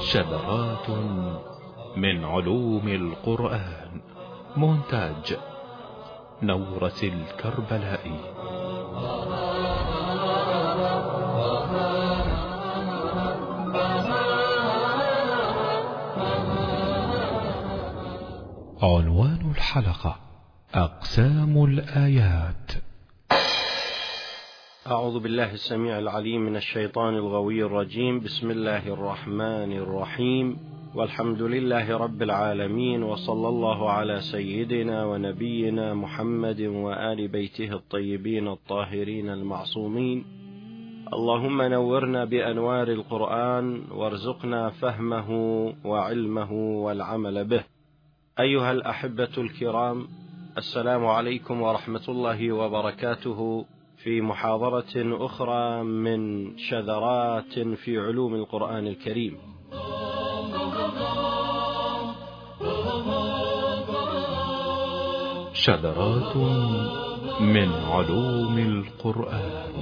شذرات من علوم القرآن مونتاج نورة الكربلائي عنوان الحلقة أقسام الآيات. أعوذ بالله السميع العليم من الشيطان الغوي الرجيم. بسم الله الرحمن الرحيم. والحمد لله رب العالمين وصلى الله على سيدنا ونبينا محمد وآل بيته الطيبين الطاهرين المعصومين. اللهم نورنا بأنوار القرآن وارزقنا فهمه وعلمه والعمل به. أيها الأحبة الكرام السلام عليكم ورحمة الله وبركاته. في محاضرة أخرى من شذرات في علوم القرآن الكريم. شذرات من علوم القرآن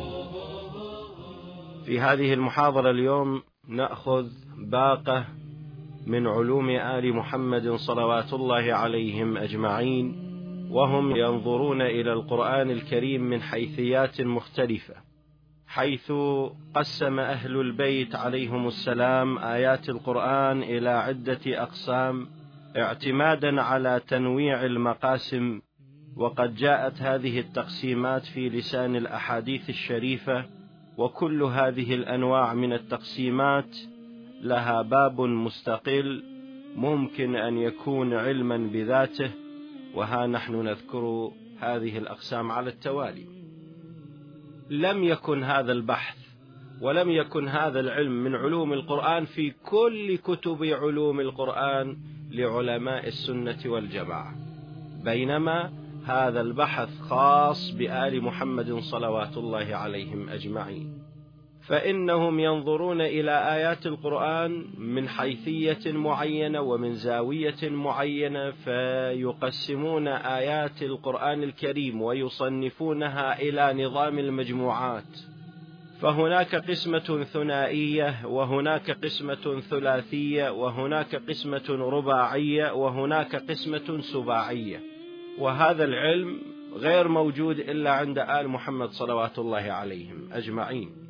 في هذه المحاضرة اليوم نأخذ باقة من علوم آل محمد صلوات الله عليهم أجمعين وهم ينظرون إلى القرآن الكريم من حيثيات مختلفة حيث قسم أهل البيت عليهم السلام آيات القرآن إلى عدة أقسام اعتمادا على تنويع المقاسم وقد جاءت هذه التقسيمات في لسان الأحاديث الشريفة وكل هذه الأنواع من التقسيمات لها باب مستقل ممكن أن يكون علما بذاته وها نحن نذكر هذه الأقسام على التوالي. لم يكن هذا البحث ولم يكن هذا العلم من علوم القرآن في كل كتب علوم القرآن لعلماء السنة والجماعة. بينما هذا البحث خاص بآل محمد صلوات الله عليهم أجمعين. فإنهم ينظرون إلى آيات القرآن من حيثية معينة ومن زاوية معينة فيقسمون آيات القرآن الكريم ويصنفونها إلى نظام المجموعات. فهناك قسمة ثنائية وهناك قسمة ثلاثية وهناك قسمة رباعية وهناك قسمة سباعية. وهذا العلم غير موجود إلا عند آل محمد صلوات الله عليهم أجمعين.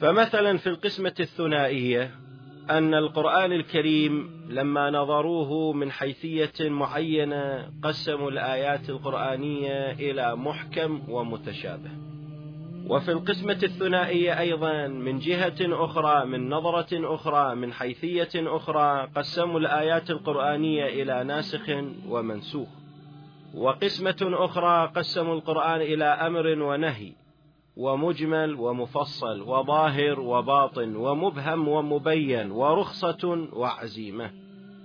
فمثلا في القسمة الثنائية أن القرآن الكريم لما نظروه من حيثية معينة قسموا الآيات القرآنية إلى محكم ومتشابه. وفي القسمة الثنائية أيضا من جهة أخرى من نظرة أخرى من حيثية أخرى قسموا الآيات القرآنية إلى ناسخ ومنسوخ. وقسمة أخرى قسموا القرآن إلى أمر ونهي. ومجمل ومفصل وظاهر وباطن ومبهم ومبين ورخصة وعزيمة.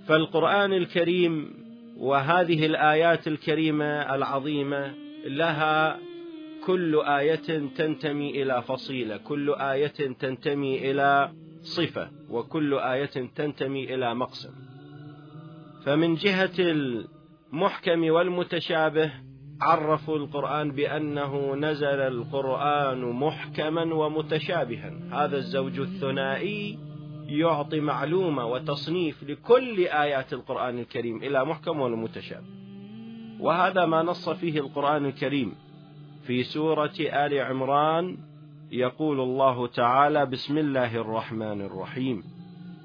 فالقرآن الكريم وهذه الآيات الكريمة العظيمة لها كل آية تنتمي إلى فصيلة كل آية تنتمي إلى صفة وكل آية تنتمي إلى مقسم فمن جهة المحكم والمتشابه عرفوا القرآن بأنه نزل القرآن محكما ومتشابها. هذا الزوج الثنائي يعطي معلومة وتصنيف لكل آيات القرآن الكريم إلى محكم والمتشابه. وهذا ما نص فيه القرآن الكريم في سورة آل عمران يقول الله تعالى بسم الله الرحمن الرحيم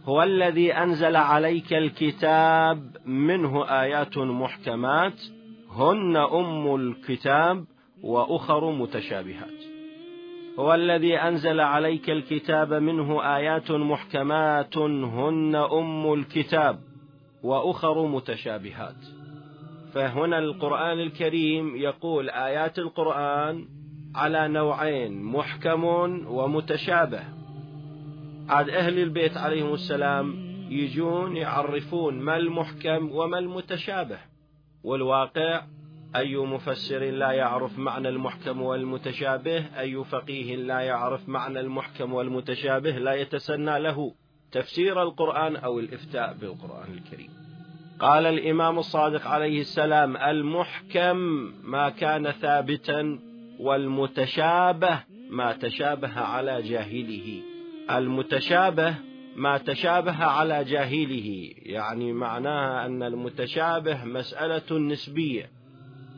هو الذي أنزل عليك الكتاب منه آيات محكمات هن أم الكتاب وأخر متشابهات. هو الذي أنزل عليك الكتاب منه آيات محكمات هن أم الكتاب وأخر متشابهات. فهنا القرآن الكريم يقول آيات القرآن على نوعين محكم ومتشابه. عاد أهل البيت عليهم السلام يجون يعرفون ما المحكم وما المتشابه. والواقع أي مفسر لا يعرف معنى المحكم والمتشابه أي فقيه لا يعرف معنى المحكم والمتشابه لا يتسنى له تفسير القرآن أو الإفتاء بالقرآن الكريم. قال الإمام الصادق عليه السلام المحكم ما كان ثابتا والمتشابه ما تشابه على جاهله. المتشابه ما تشابه على جاهله يعني معناها أن المتشابه مسألة نسبية.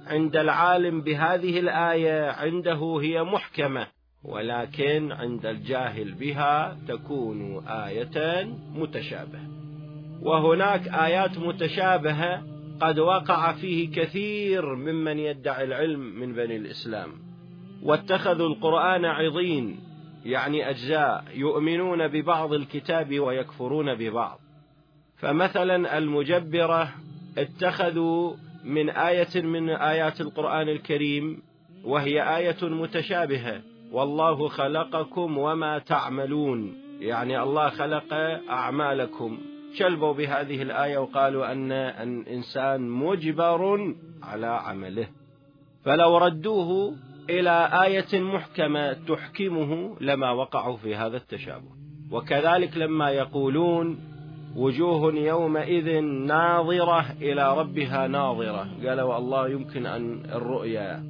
عند العالم بهذه الآية عنده هي محكمة ولكن عند الجاهل بها تكون آية متشابهة. وهناك آيات متشابهة قد وقع فيه كثير ممن يدعي العلم من بني الإسلام. واتخذوا القرآن عظين يعني أجزاء يؤمنون ببعض الكتاب ويكفرون ببعض. فمثلا المجبرة اتخذوا من آية من آيات القرآن الكريم وهي آية متشابهة. والله خلقكم وما تعملون. يعني الله خلق أعمالكم. شلبوا بهذه الآية وقالوا أن الإنسان مجبر على عمله. فلو ردوه إلى آية محكمة تحكمه لما وقعوا في هذا التشابه. وكذلك لما يقولون وجوه يومئذ ناظرة إلى ربها ناظرة. قالوا الله يمكن أن الرؤيا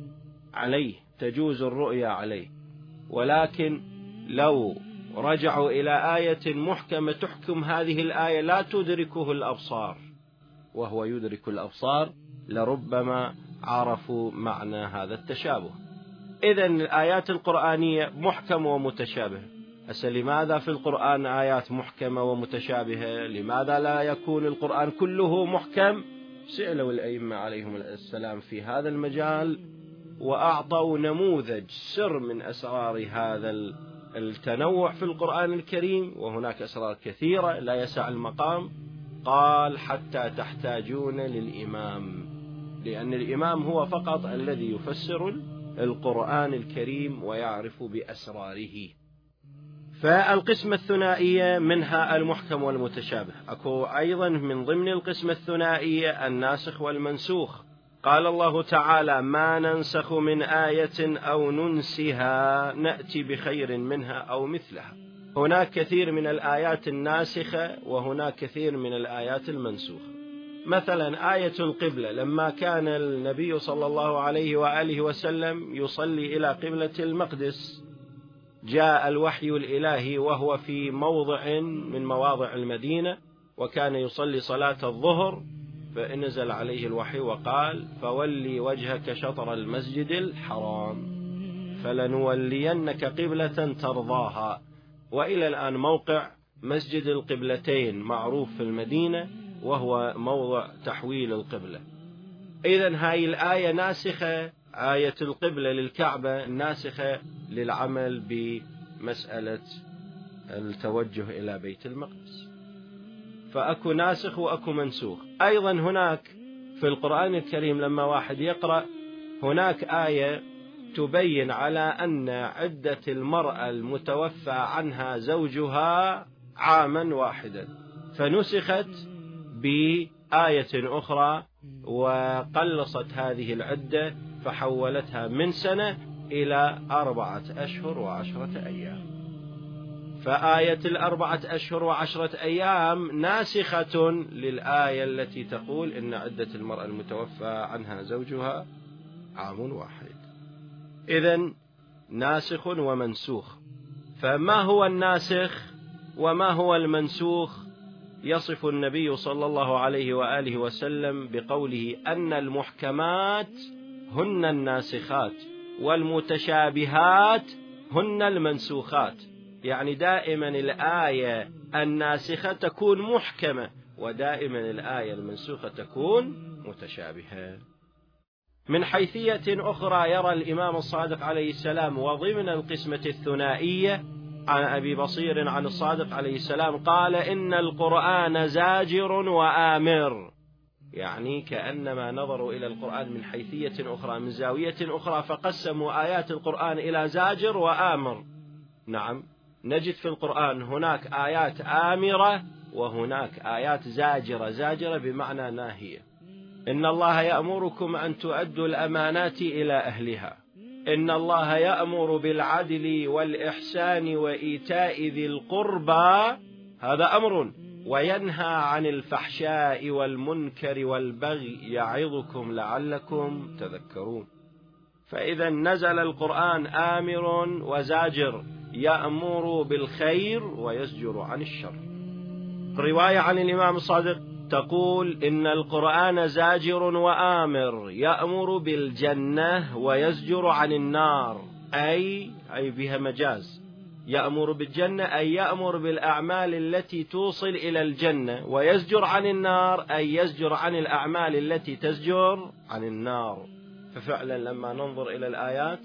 عليه تجوز الرؤيا عليه. ولكن لو رجعوا إلى آية محكمة تحكم هذه الآية لا تدركه الأبصار. وهو يدرك الأبصار لربما عرفوا معنى هذا التشابه. إذا الآيات القرآنية محكمة ومتشابهة. هسه لماذا في القرآن آيات محكمة ومتشابهة؟ لماذا لا يكون القرآن كله محكم؟ سئلوا الأئمة عليهم السلام في هذا المجال وأعطوا نموذج سر من أسرار هذا التنوع في القرآن الكريم وهناك أسرار كثيرة لا يسع المقام. قال حتى تحتاجون للإمام. لأن الإمام هو فقط الذي يفسر القرآن الكريم ويعرف بأسراره. فالقسمة الثنائية منها المحكم والمتشابه. أكو أيضا من ضمن القسمة الثنائية الناسخ والمنسوخ. قال الله تعالى ما ننسخ من آية أو ننسها نأتي بخير منها أو مثلها. هناك كثير من الآيات الناسخة وهناك كثير من الآيات المنسوخة. مثلا آية القبلة لما كان النبي صلى الله عليه وآله وسلم يصلي إلى قبلة المقدس جاء الوحي الإلهي وهو في موضع من مواضع المدينة وكان يصلي صلاة الظهر فنزل عليه الوحي وقال فولي وجهك شطر المسجد الحرام فلنولينك قبلة ترضاها. وإلى الآن موقع مسجد القبلتين معروف في المدينة وهو موضع تحويل القبلة. إذا هاي الآية ناسخة آية القبلة للكعبة ناسخة للعمل بمسألة التوجه إلى بيت المقدس. فأكو ناسخ وأكو منسوخ. أيضا هناك في القرآن الكريم لما واحد يقرأ هناك آية تبين على أن عدة المرأة المتوفى عنها زوجها عاما واحدا. فنسخت بآية أخرى وقلصت هذه العدة فحولتها من سنة إلى أربعة أشهر وعشرة أيام. فآية الأربعة أشهر وعشرة أيام ناسخة للآية التي تقول إن عدة المرأة المتوفى عنها زوجها عام واحد. إذا ناسخ ومنسوخ. فما هو الناسخ وما هو المنسوخ؟ يصف النبي صلى الله عليه وآله وسلم بقوله أن المحكمات هن الناسخات والمتشابهات هن المنسوخات. يعني دائما الآية الناسخة تكون محكمة ودائما الآية المنسوخة تكون متشابهة. من حيثية أخرى يرى الإمام الصادق عليه السلام وضمن القسمة الثنائية عن أبي بصير عن الصادق عليه السلام قال إن القرآن زاجر وآمر. يعني كأنما نظروا إلى القرآن من حيثية أخرى من زاوية أخرى فقسموا آيات القرآن إلى زاجر وآمر. نعم نجد في القرآن هناك آيات آمرة وهناك آيات زاجرة. زاجرة بمعنى ناهية. إن الله يأمركم أن تؤدوا الأمانات إلى أهلها. إن الله يأمر بالعدل والإحسان وإيتاء ذي القربى. هذا أمر وينهى عن الفحشاء والمنكر والبغي يعظكم لعلكم تذكرون. فإذا نزل القرآن آمر وزاجر يأمر بالخير ويزجر عن الشر. رواية عن الإمام الصادق تقول إن القرآن زاجر وآمر يأمر بالجنة ويزجر عن النار. أي أي بها مجاز. يأمر بالجنة أي يأمر بالأعمال التي توصل إلى الجنة ويزجر عن النار أي يزجر عن الأعمال التي تزجر عن النار. ففعلا لما ننظر إلى الآيات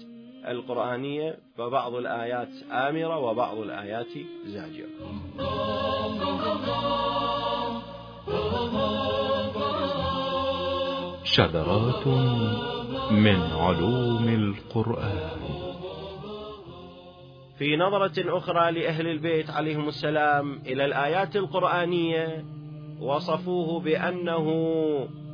القرآنية فبعض الآيات آمرة وبعض الآيات زاجرة. شذرات من علوم القرآن. في نظرة أخرى لأهل البيت عليهم السلام إلى الآيات القرآنية وصفوه بأنه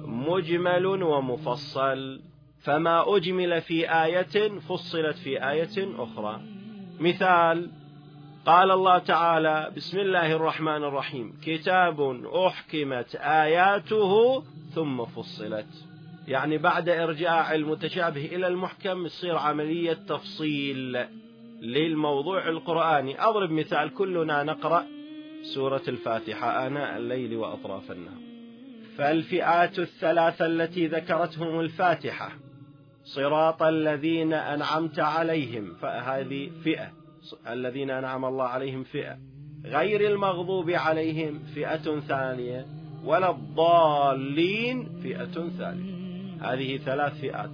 مجمل ومفصل. فما أجمل في آية فصلت في آية أخرى. مثال قال الله تعالى بسم الله الرحمن الرحيم. كتاب أحكمت آياته ثم فصلت. يعني بعد إرجاع المتشابه إلى المحكم تصير عملية تفصيل للموضوع القرآني. أضرب مثال كلنا نقرأ سورة الفاتحة آناء الليل وأطراف النهار. فالفئات الثلاثة التي ذكرتهم الفاتحة صراط الذين أنعمت عليهم فهذه فئة الذين أنعم الله عليهم فئة. غير المغضوب عليهم فئة ثانية ولا الضالين فئة ثالثة هذه ثلاث فئات.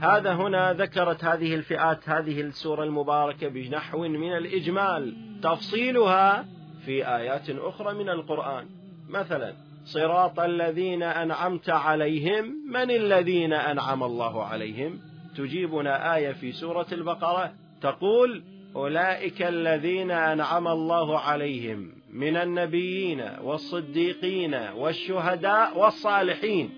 هذا هنا ذكرت هذه الفئات هذه السورة المباركة بنحو من الإجمال. تفصيلها في آيات أخرى من القرآن. مثلا صراط الذين أنعمت عليهم من الذين أنعم الله عليهم؟ تجيبنا آية في سورة البقرة تقول أولئك الذين أنعم الله عليهم من النبيين والصديقين والشهداء والصالحين.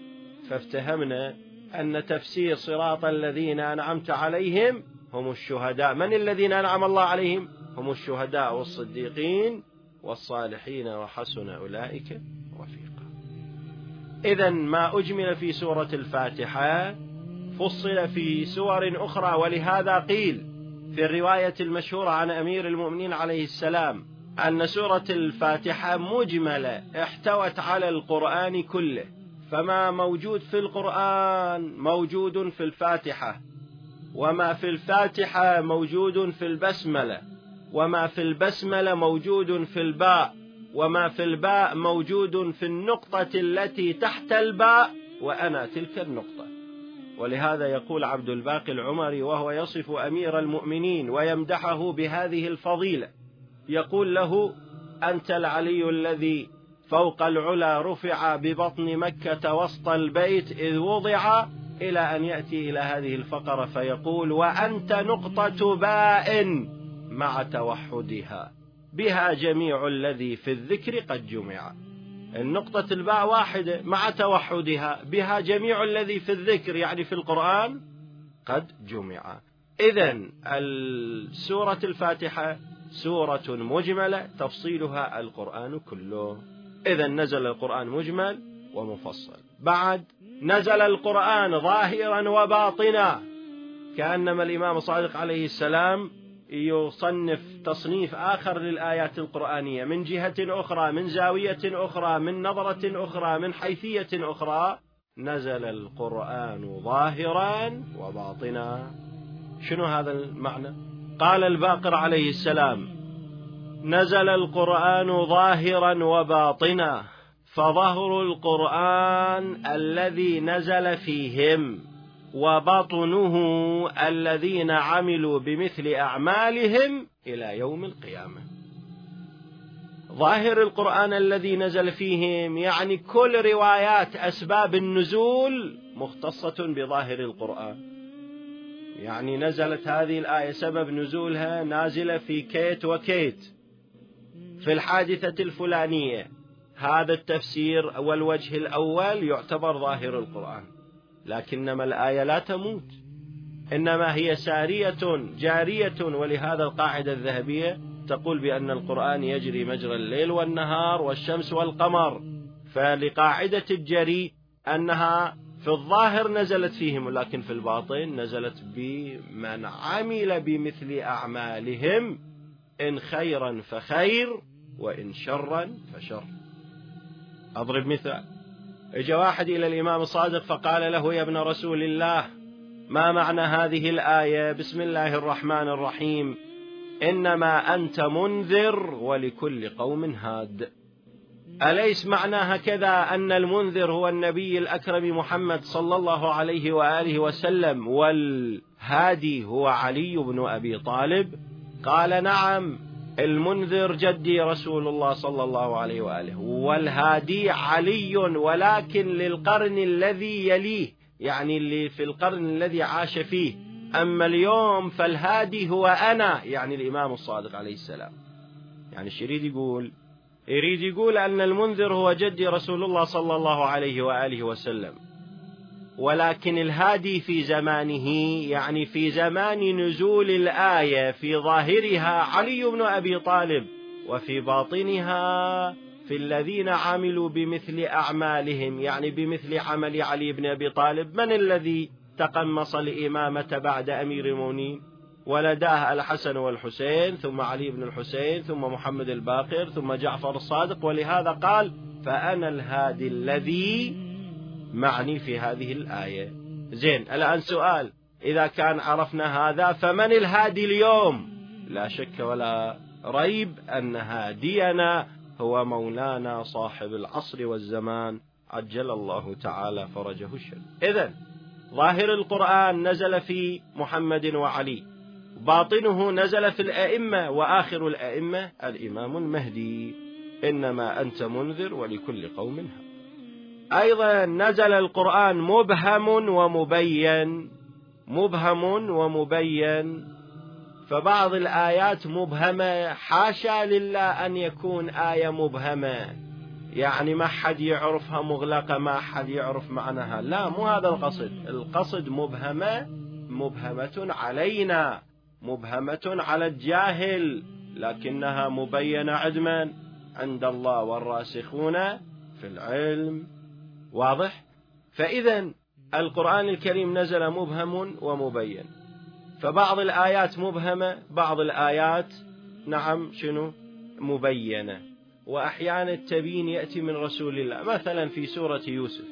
فافتهمنا أن تفسير صراط الذين أنعمت عليهم هم الشهداء. من الذين أنعم الله عليهم؟ هم الشهداء والصديقين والصالحين وحسن أولئك رفيقا. إذا ما أجمل في سورة الفاتحة فصل في سور أخرى ولهذا قيل في الرواية المشهورة عن أمير المؤمنين عليه السلام أن سورة الفاتحة مجملة احتوت على القرآن كله. فما موجود في القرآن موجود في الفاتحة وما في الفاتحة موجود في البسملة وما في البسملة موجود في الباء وما في الباء موجود في النقطة التي تحت الباء وأنا تلك النقطة. ولهذا يقول عبد الباقي العمري وهو يصف أمير المؤمنين ويمدحه بهذه الفضيلة يقول له أنت العلي الذي فوق العلا رفع ببطن مكة وسط البيت إذ وضع إلى أن يأتي إلى هذه الفقرة فيقول وأنت نقطة باء مع توحدها. بها جميع الذي في الذكر قد جمع. النقطة الباء واحدة مع توحدها. بها جميع الذي في الذكر يعني في القرآن قد جمع. إذا سورة الفاتحة سورة مجملة تفصيلها القرآن كله. إذا نزل القرآن مجمل ومفصل. بعد نزل القرآن ظاهرا وباطنا. كأنما الإمام الصادق عليه السلام يصنف تصنيف آخر للآيات القرآنية. من جهة أخرى من زاوية أخرى من نظرة أخرى من حيثية أخرى نزل القرآن ظاهرا وباطنا. شنو هذا المعنى؟ قال الباقر عليه السلام نزل القرآن ظاهرا وباطنا فظهر القرآن الذي نزل فيهم وبطنه الذين عملوا بمثل أعمالهم إلى يوم القيامة. ظاهر القرآن الذي نزل فيهم يعني كل روايات أسباب النزول مختصة بظاهر القرآن. يعني نزلت هذه الآية سبب نزولها نازلة في كيت وكيت. في الحادثة الفلانية. هذا التفسير والوجه الأول يعتبر ظاهر القرآن لكنما الآية لا تموت إنما هي سارية جارية ولهذا القاعدة الذهبية تقول بأن القرآن يجري مجرى الليل والنهار والشمس والقمر. فلقاعدة الجري أنها في الظاهر نزلت فيهم لكن في الباطن نزلت بمن عمل بمثل أعمالهم. إن خيرا فخير وإن شرا فشر. أضرب مثال. اجى واحد إلى الإمام الصادق فقال له يا ابن رسول الله ما معنى هذه الآية؟ بسم الله الرحمن الرحيم. إنما أنت منذر ولكل قوم هاد. أليس معناها كذا أن المنذر هو النبي الأكرم محمد صلى الله عليه وآله وسلم والهادي هو علي بن أبي طالب؟ قال نعم. المنذر جدي رسول الله صلى الله عليه وآله والهادي علي ولكن للقرن الذي يليه يعني اللي في القرن الذي عاش فيه. أما اليوم فالهادي هو أنا يعني الإمام الصادق عليه السلام. يعني الشريد يقول؟ يريد يقول أن المنذر هو جدي رسول الله صلى الله عليه وآله وسلم. ولكن الهادي في زمانه يعني في زمان نزول الآية في ظاهرها علي بن أبي طالب وفي باطنها في الذين عملوا بمثل أعمالهم يعني بمثل عمل علي بن أبي طالب. من الذي تقمص الإمامة بعد أمير المؤمنين؟ ولداه الحسن والحسين ثم علي بن الحسين ثم محمد الباقر ثم جعفر الصادق. ولهذا قال فأنا الهادي الذي معني في هذه الآية. زين الآن سؤال. إذا كان عرفنا هذا فمن الهادي اليوم؟ لا شك ولا ريب أن هادينا هو مولانا صاحب العصر والزمان. عجل الله تعالى فرجه الشريف إذا ظاهر القرآن نزل في محمد وعلي. باطنه نزل في الأئمة وآخر الأئمة الإمام المهدي. إنما أنت منذر ولكل قوم هاد أيضا نزل القرآن مبهم ومبين مبهم ومبين فبعض الآيات مبهمة حاشا لله أن يكون آية مبهمة. يعني ما حد يعرفها مغلقة ما حد يعرف معناها. لا مو هذا القصد. القصد مبهمة مبهمة علينا مبهمة على الجاهل لكنها مبينة عدما عند الله والراسخون في العلم. واضح؟ فإذا القرآن الكريم نزل مبهم ومبين. فبعض الآيات مبهمة بعض الآيات نعم شنو؟ مبينة. وأحيانا التبيين يأتي من رسول الله مثلا في سورة يوسف.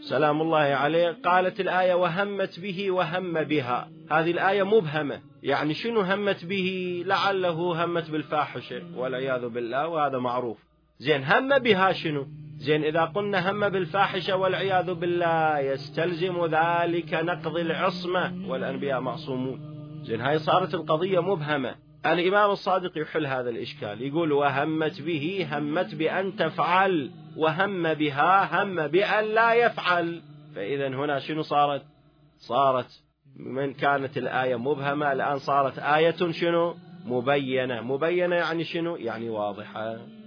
سلام الله عليه قالت الآية وهمت به وهم بها. هذه الآية مبهمة. يعني شنو همت به؟ لعله همت بالفاحشة والعياذ بالله وهذا معروف. زين هم بها شنو؟ زين إذا قلنا هم بالفاحشة والعياذ بالله يستلزم ذلك نقض العصمة والأنبياء معصومون. زين هاي صارت القضية مبهمة. الإمام الصادق يحل هذا الإشكال. يقول وهمت به همت بأن تفعل وهم بها هم بأن لا يفعل. فإذا هنا شنو صارت؟ صارت من كانت الآية مبهمة الآن صارت آية شنو؟ مبينة. مبينة يعني شنو؟ يعني واضحة.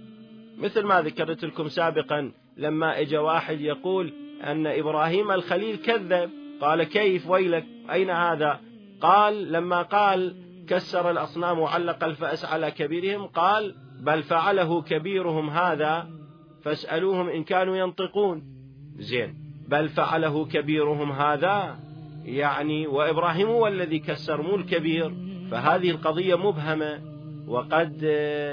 مثل ما ذكرت لكم سابقا لما اجى واحد يقول أن إبراهيم الخليل كذب. قال كيف ويلك؟ أين هذا؟ قال لما قال كسر الأصنام وعلق الفأس على كبيرهم قال بل فعله كبيرهم هذا فاسألوهم إن كانوا ينطقون. زين بل فعله كبيرهم هذا يعني وإبراهيم هو الذي كسر مو الكبير. فهذه القضية مبهمة. وقد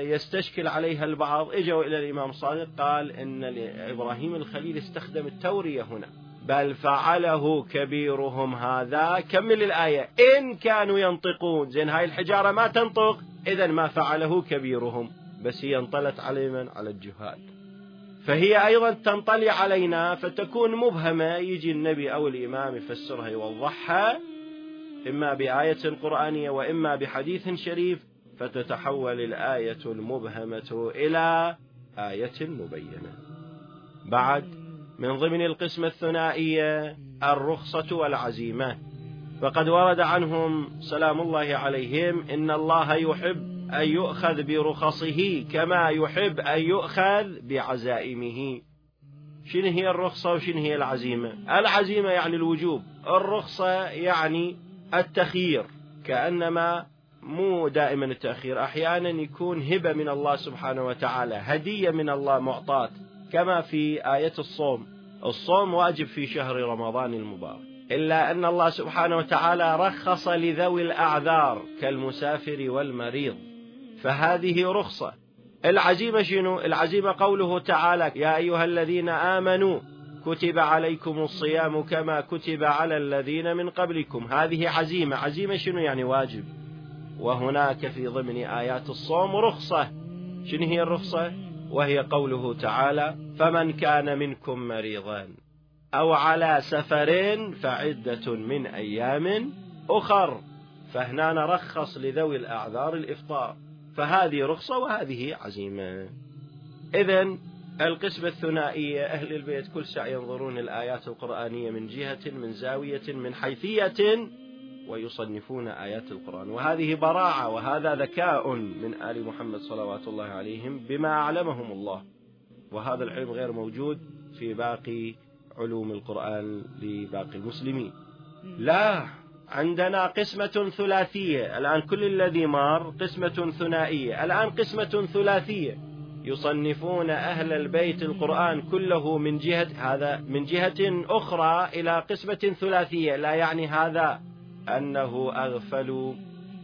يستشكل عليها البعض. إجوا إلى الإمام الصادق قال إن إبراهيم الخليل استخدم التورية هنا. بل فعله كبيرهم هذا. كمل الآية. إن كانوا ينطقون. زين هاي الحجارة ما تنطق. إذا ما فعله كبيرهم. بس هي انطلت على من؟ على الجهال فهي أيضا تنطلي علينا فتكون مبهمة. يجي النبي أو الإمام يفسرها يوضحها إما بآية قرآنية وإما بحديث شريف. فتتحول الآية المبهمة إلى آية مبينة. بعد من ضمن القسمة الثنائية الرخصة والعزيمة. فقد ورد عنهم سلام الله عليهم إن الله يحب أن يؤخذ برخصه كما يحب أن يؤخذ بعزائمه. شنو هي الرخصة وشنو هي العزيمة؟ العزيمة يعني الوجوب الرخصة يعني التخيير كأنما مو دائما التأخير أحيانا يكون هبة من الله سبحانه وتعالى هدية من الله معطاة كما في آية الصوم. الصوم واجب في شهر رمضان المبارك. إلا أن الله سبحانه وتعالى رخص لذوي الأعذار كالمسافر والمريض. فهذه رخصة. العزيمة شنو؟ العزيمة قوله تعالى يا أيها الذين آمنوا كتب عليكم الصيام كما كتب على الذين من قبلكم. هذه عزيمة. عزيمة شنو يعني؟ واجب. وهناك في ضمن آيات الصوم رخصة. شنو هي الرخصة؟ وهي قوله تعالى فمن كان منكم مريضا أو على سفر فعدة من أيام أخر. فهنا نرخص لذوي الأعذار الإفطار. فهذه رخصة وهذه عزيمة. إذا القسمة الثنائية أهل البيت كل ساعة ينظرون الآيات القرآنية من جهة من زاوية من حيثية. ويصنفون آيات القرآن. وهذه براعة وهذا ذكاء من آل محمد صلوات الله عليهم بما أعلمهم الله. وهذا العلم غير موجود في باقي علوم القرآن لباقي المسلمين. لا عندنا قسمة ثلاثية. الآن كل الذي مر قسمة ثنائية. الآن قسمة ثلاثية. يصنفون أهل البيت القرآن كله من جهة هذا من جهة أخرى إلى قسمة ثلاثية. لا يعني هذا أنه أغفلوا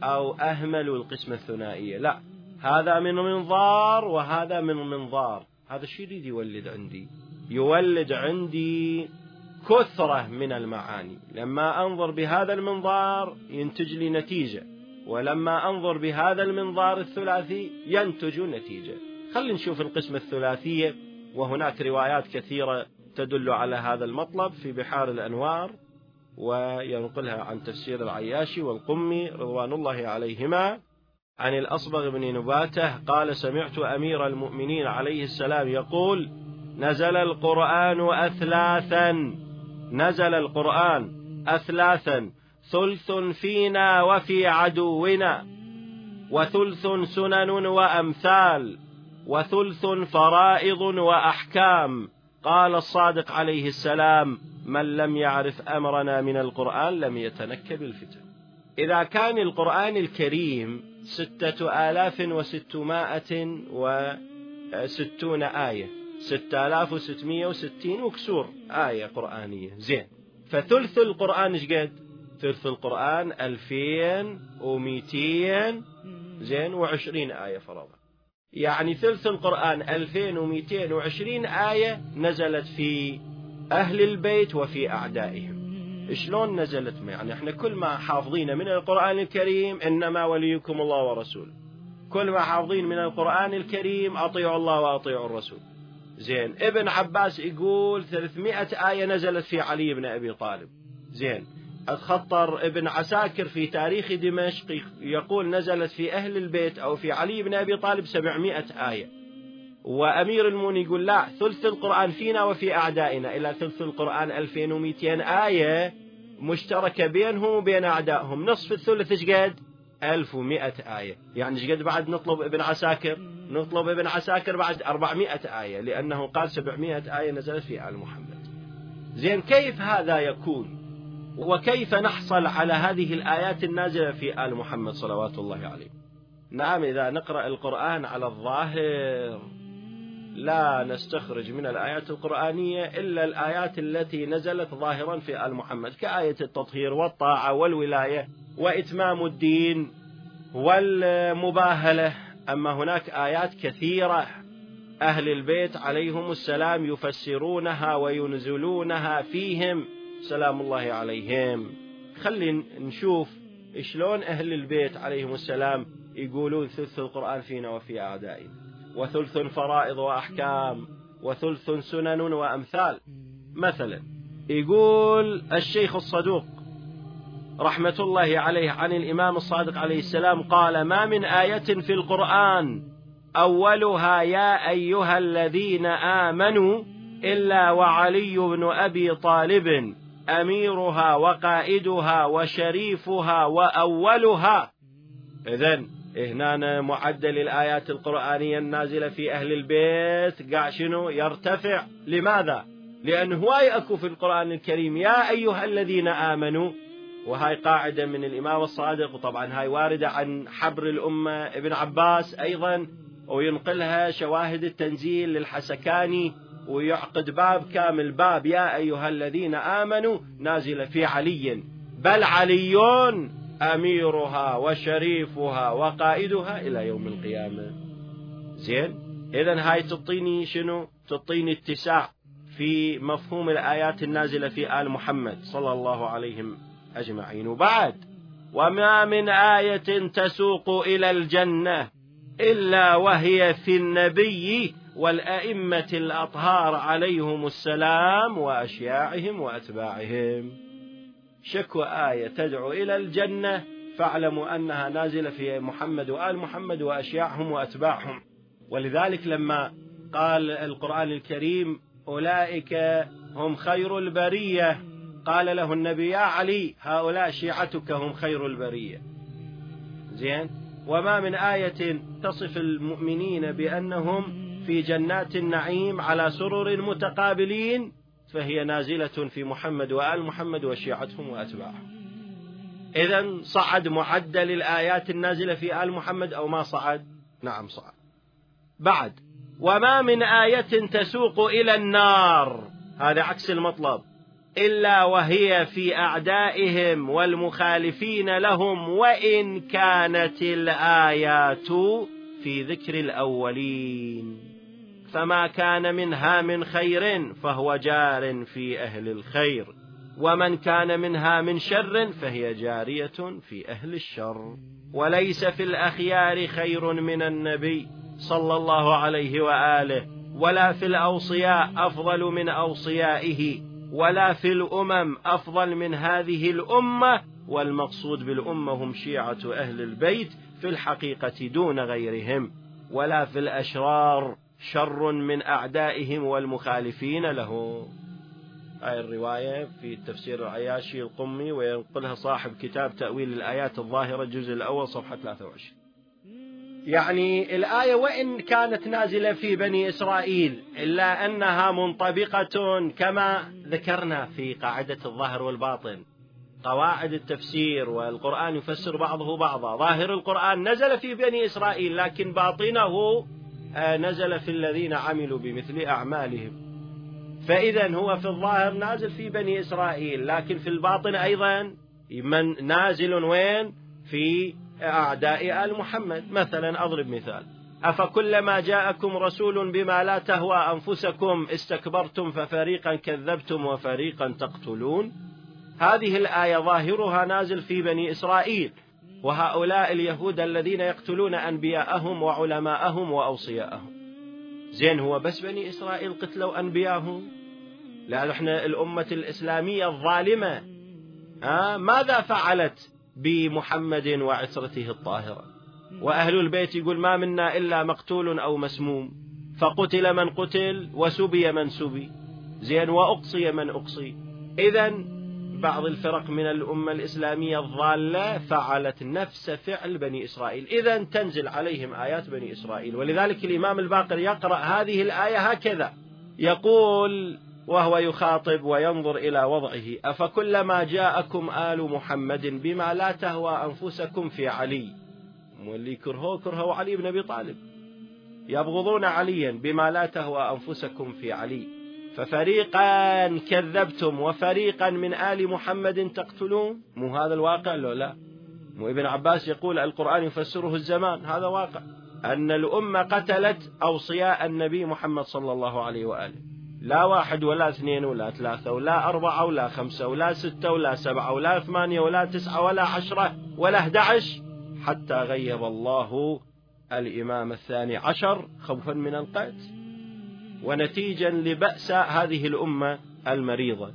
أو أهملوا القسمة الثنائية لا هذا من منظار وهذا من منظار. هذا الشيء يريد يولد عندي؟ يولد عندي كثرة من المعاني. لما أنظر بهذا المنظار ينتج لي نتيجة ولما أنظر بهذا المنظار الثلاثي ينتج نتيجة. خلينا نشوف القسمة الثلاثية وهناك روايات كثيرة تدل على هذا المطلب في بحار الأنوار. وينقلها عن تفسير العياشي والقمي رضوان الله عليهما عن الأصبغ بن نباته قال سمعت أمير المؤمنين عليه السلام يقول نزل القرآن أثلاثا نزل القرآن أثلاثا ثلث فينا وفي عدونا وثلث سنن وأمثال وثلث فرائض وأحكام قال الصادق عليه السلام. من لم يعرف أمرنا من القرآن لم يتنكب الفتن. إذا كان القرآن الكريم ستة آلاف وستمائة وستون آية ستة آلاف وستمائة وستين وكسور آية قرآنية. زين. فثلث القرآن إيش قد؟ ثلث القرآن ألفين ومئتين زين وعشرين آية فرضا. يعني ثلث القرآن ألفين ومئتين وعشرين آية نزلت في أهل البيت وفي أعدائهم. شلون نزلت يعني إحنا كل ما حافظين من القرآن الكريم إنما وليكم الله ورسوله كل ما حافظين من القرآن الكريم أطيعوا الله وأطيعوا الرسول. زين ابن عباس يقول 300 آية نزلت في علي بن أبي طالب. زين الخطر ابن عساكر في تاريخ دمشق يقول نزلت في أهل البيت أو في علي بن أبي طالب 700 آية. وأمير المؤمنين يقول لا ثلث القرآن فينا وفي أعدائنا إلى ثلث القرآن 2200 آية مشتركة بينهم وبين أعدائهم. نصف الثلث إيش قد؟ 1100 آية. يعني إيش قد بعد نطلب ابن عساكر؟ نطلب ابن عساكر بعد 400 آية لأنه قال 700 آية نزلت في آل محمد. زين كيف هذا يكون؟ وكيف نحصل على هذه الآيات النازلة في آل محمد صلوات الله عليه؟ نعم إذا نقرأ القرآن على الظاهر. لا نستخرج من الآيات القرآنية إلا الآيات التي نزلت ظاهرا في آل محمد كآية التطهير والطاعة والولاية وإتمام الدين والمباهلة. أما هناك آيات كثيرة أهل البيت عليهم السلام يفسرونها وينزلونها فيهم. سلام الله عليهم. خلينا نشوف شلون أهل البيت عليهم السلام يقولون ثلث القرآن فينا وفي أعدائنا. وثلث فرائض وأحكام وثلث سنن وأمثال. مثلا يقول الشيخ الصدوق رحمة الله عليه عن الإمام الصادق عليه السلام قال ما من آية في القرآن أولها يا أيها الذين آمنوا إلا وعلي بن أبي طالب أميرها وقائدها وشريفها وأولها. إذا هنا معدل الآيات القرآنية النازلة في أهل البيت. قاع شنو؟ يرتفع. لماذا؟ لأن هواي أكو في القرآن الكريم. يا أيها الذين آمنوا وهاي قاعدة من الإمام الصادق وطبعا هاي واردة عن حبر الأمة ابن عباس أيضا وينقلها شواهد التنزيل للحسكاني ويعقد باب كامل. باب يا أيها الذين آمنوا نازل في علي. بل علي أميرها وشريفها وقائدها إلى يوم القيامة. زين؟ إذا هاي تعطيني شنو؟ تعطيني اتساع في مفهوم الآيات النازلة في آل محمد صلى الله عليهم أجمعين. وبعد وما من آية تسوق إلى الجنة إلا وهي في النبي والأئمة الأطهار عليهم السلام وأشياعهم وأتباعهم. شكوى آية تدعو إلى الجنة. فاعلموا أنها نازلة في محمد وآل محمد وأشياعهم وأتباعهم. ولذلك لما قال القرآن الكريم أولئك هم خير البرية. قال له النبي يا علي هؤلاء شيعتك هم خير البرية. زين؟ وما من آية تصف المؤمنين بأنهم في جنات النعيم على سرر متقابلين. فهي نازلة في محمد وآل محمد وشيعتهم وأتباعهم. إذا صعد معدل الآيات النازلة في آل محمد أو ما صعد؟ نعم صعد. بعد. وما من آية تسوق إلى النار. هذا عكس المطلب. إلا وهي في أعدائهم والمخالفين لهم وإن كانت الآيات في ذكر الأولين. فما كان منها من خير فهو جار في أهل الخير ومن كان منها من شر فهي جارية في أهل الشر. وليس في الأخيار خير من النبي صلى الله عليه وآله ولا في الأوصياء أفضل من أوصيائه ولا في الأمم أفضل من هذه الأمة والمقصود بالأمة هم شيعة أهل البيت في الحقيقة دون غيرهم ولا في الأشرار شر من أعدائهم والمخالفين له. هاي الرواية في تفسير العياشي القمي وينقلها صاحب كتاب تأويل الآيات الظاهرة الجزء الأول صفحة 23 يعني الآية وإن كانت نازلة في بني إسرائيل إلا أنها منطبقة كما ذكرنا في قاعدة الظاهر والباطن. قواعد التفسير والقرآن يفسر بعضه بعضا. ظاهر القرآن نزل في بني إسرائيل لكن باطنه نزل في الذين عملوا بمثل أعمالهم. فإذا هو في الظاهر نازل في بني إسرائيل لكن في الباطن أيضا من نازل وين؟ في أعداء آل محمد. مثلا أضرب مثال. أفكلما جاءكم رسول بما لا تهوى أنفسكم استكبرتم ففريقا كذبتم وفريقا تقتلون. هذه الآية ظاهرها نازل في بني إسرائيل. وهؤلاء اليهود الذين يقتلون أنبياءهم وعلماءهم وأوصياءهم. زين هو بس بني إسرائيل قتلوا أنبياءهم؟ لأن إحنا الأمة الإسلامية الظالمة. ها؟ ماذا فعلت بمحمد وعترته الطاهرة؟ وأهل البيت يقول ما منا إلا مقتول أو مسموم. فقتل من قتل وسبي من سبي. زين وأقصي من أقصي. إذا بعض الفرق من الأمة الإسلامية الضالة فعلت نفس فعل بني إسرائيل. إذا تنزل عليهم آيات بني إسرائيل. ولذلك الإمام الباقر يقرأ هذه الآية هكذا. يقول وهو يخاطب وينظر إلى وضعه أفكلما جاءكم آل محمد بما لا تهوى أنفسكم في علي. واللي كرهوا كرهوا علي بن أبي طالب. يبغضون عليا بما لا تهوى أنفسكم في علي. ففريقا كذبتم وفريقا من آل محمد تقتلون؟ مو هذا الواقع لو لا؟ مو ابن عباس يقول القرآن يفسره الزمان هذا واقع. أن الأمة قتلت أوصياء النبي محمد صلى الله عليه وآله. لا واحد ولا اثنين ولا ثلاثة ولا أربعة ولا خمسة ولا ستة ولا سبعة ولا ثمانية ولا تسعة ولا عشرة ولا أحد حتى غيب الله الإمام الثاني عشر خوفا من القتل. ونتيجا لبأس هذه الأمة المريضة.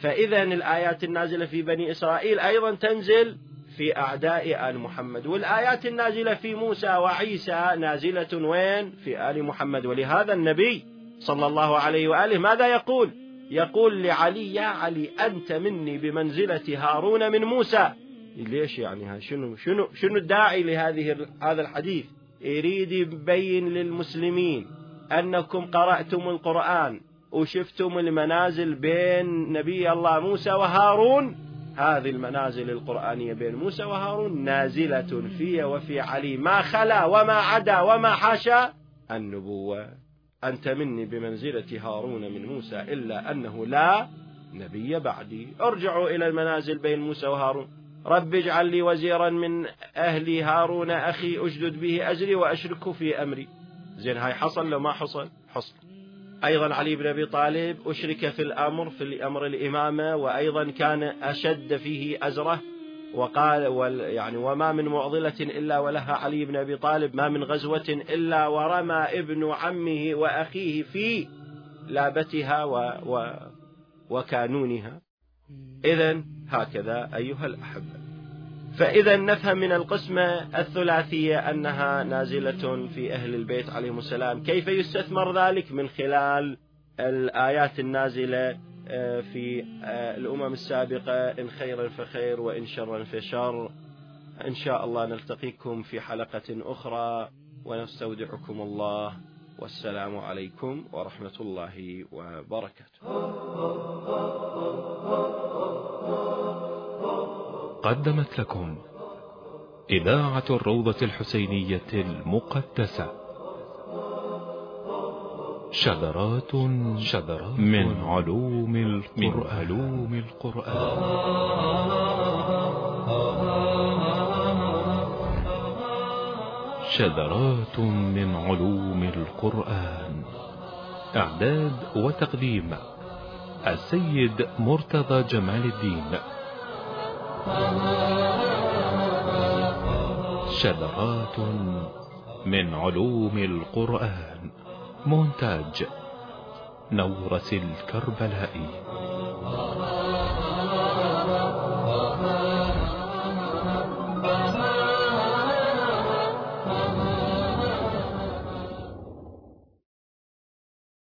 فإذا الآيات النازلة في بني إسرائيل أيضا تنزل في أعداء آل محمد والآيات النازلة في موسى وعيسى نازلة وين؟ في آل محمد. ولهذا النبي صلى الله عليه وآله ماذا يقول؟ يقول لعلي يا علي أنت مني بمنزلة هارون من موسى. ليش يعني؟ شنو شنو شنو الداعي لهذه هذا الحديث؟ يريد يبين للمسلمين. أنكم قرأتم القرآن وشفتم المنازل بين نبي الله موسى وهارون؟ هذه المنازل القرآنية بين موسى وهارون نازلة في وفي علي. ما خلا وما عدا وما حاشا النبوة. أنت مني بمنزلة هارون من موسى إلا أنه لا نبي بعدي. ارجعوا إلى المنازل بين موسى وهارون. رب اجعل لي وزيرا من أهلي هارون أخي أشدد به أجري وأشركه في أمري. زين هاي حصل لو ما حصل؟ حصل. أيضا علي بن أبي طالب أشرك في الأمر في أمر الإمامة وأيضا كان أشد فيه أزرة وقال يعني وما من معضلة إلا ولها علي بن أبي طالب ما من غزوة إلا ورمى ابن عمه وأخيه في لابتها و و وكانونها. إذا هكذا أيها الأحبة. فإذا نفهم من القسمة الثلاثية أنها نازلة في أهل البيت عليهم السلام. كيف يستثمر ذلك؟ من خلال الآيات النازلة آه، في آه، الأمم السابقة إن خيرا فخير وإن شرا فشر. إن شاء الله نلتقيكم في حلقة أخرى ونستودعكم الله. والسلام عليكم ورحمة الله وبركاته. قدمت لكم إذاعة الروضة الحسينية المقدسة. شذرات شذرات من علوم القرآن, من علوم القرآن. شذرات من علوم القرآن. إعداد وتقديم السيد مرتضى جمال الدين. شذرات من علوم القرآن. مونتاج نورس الكربلائي.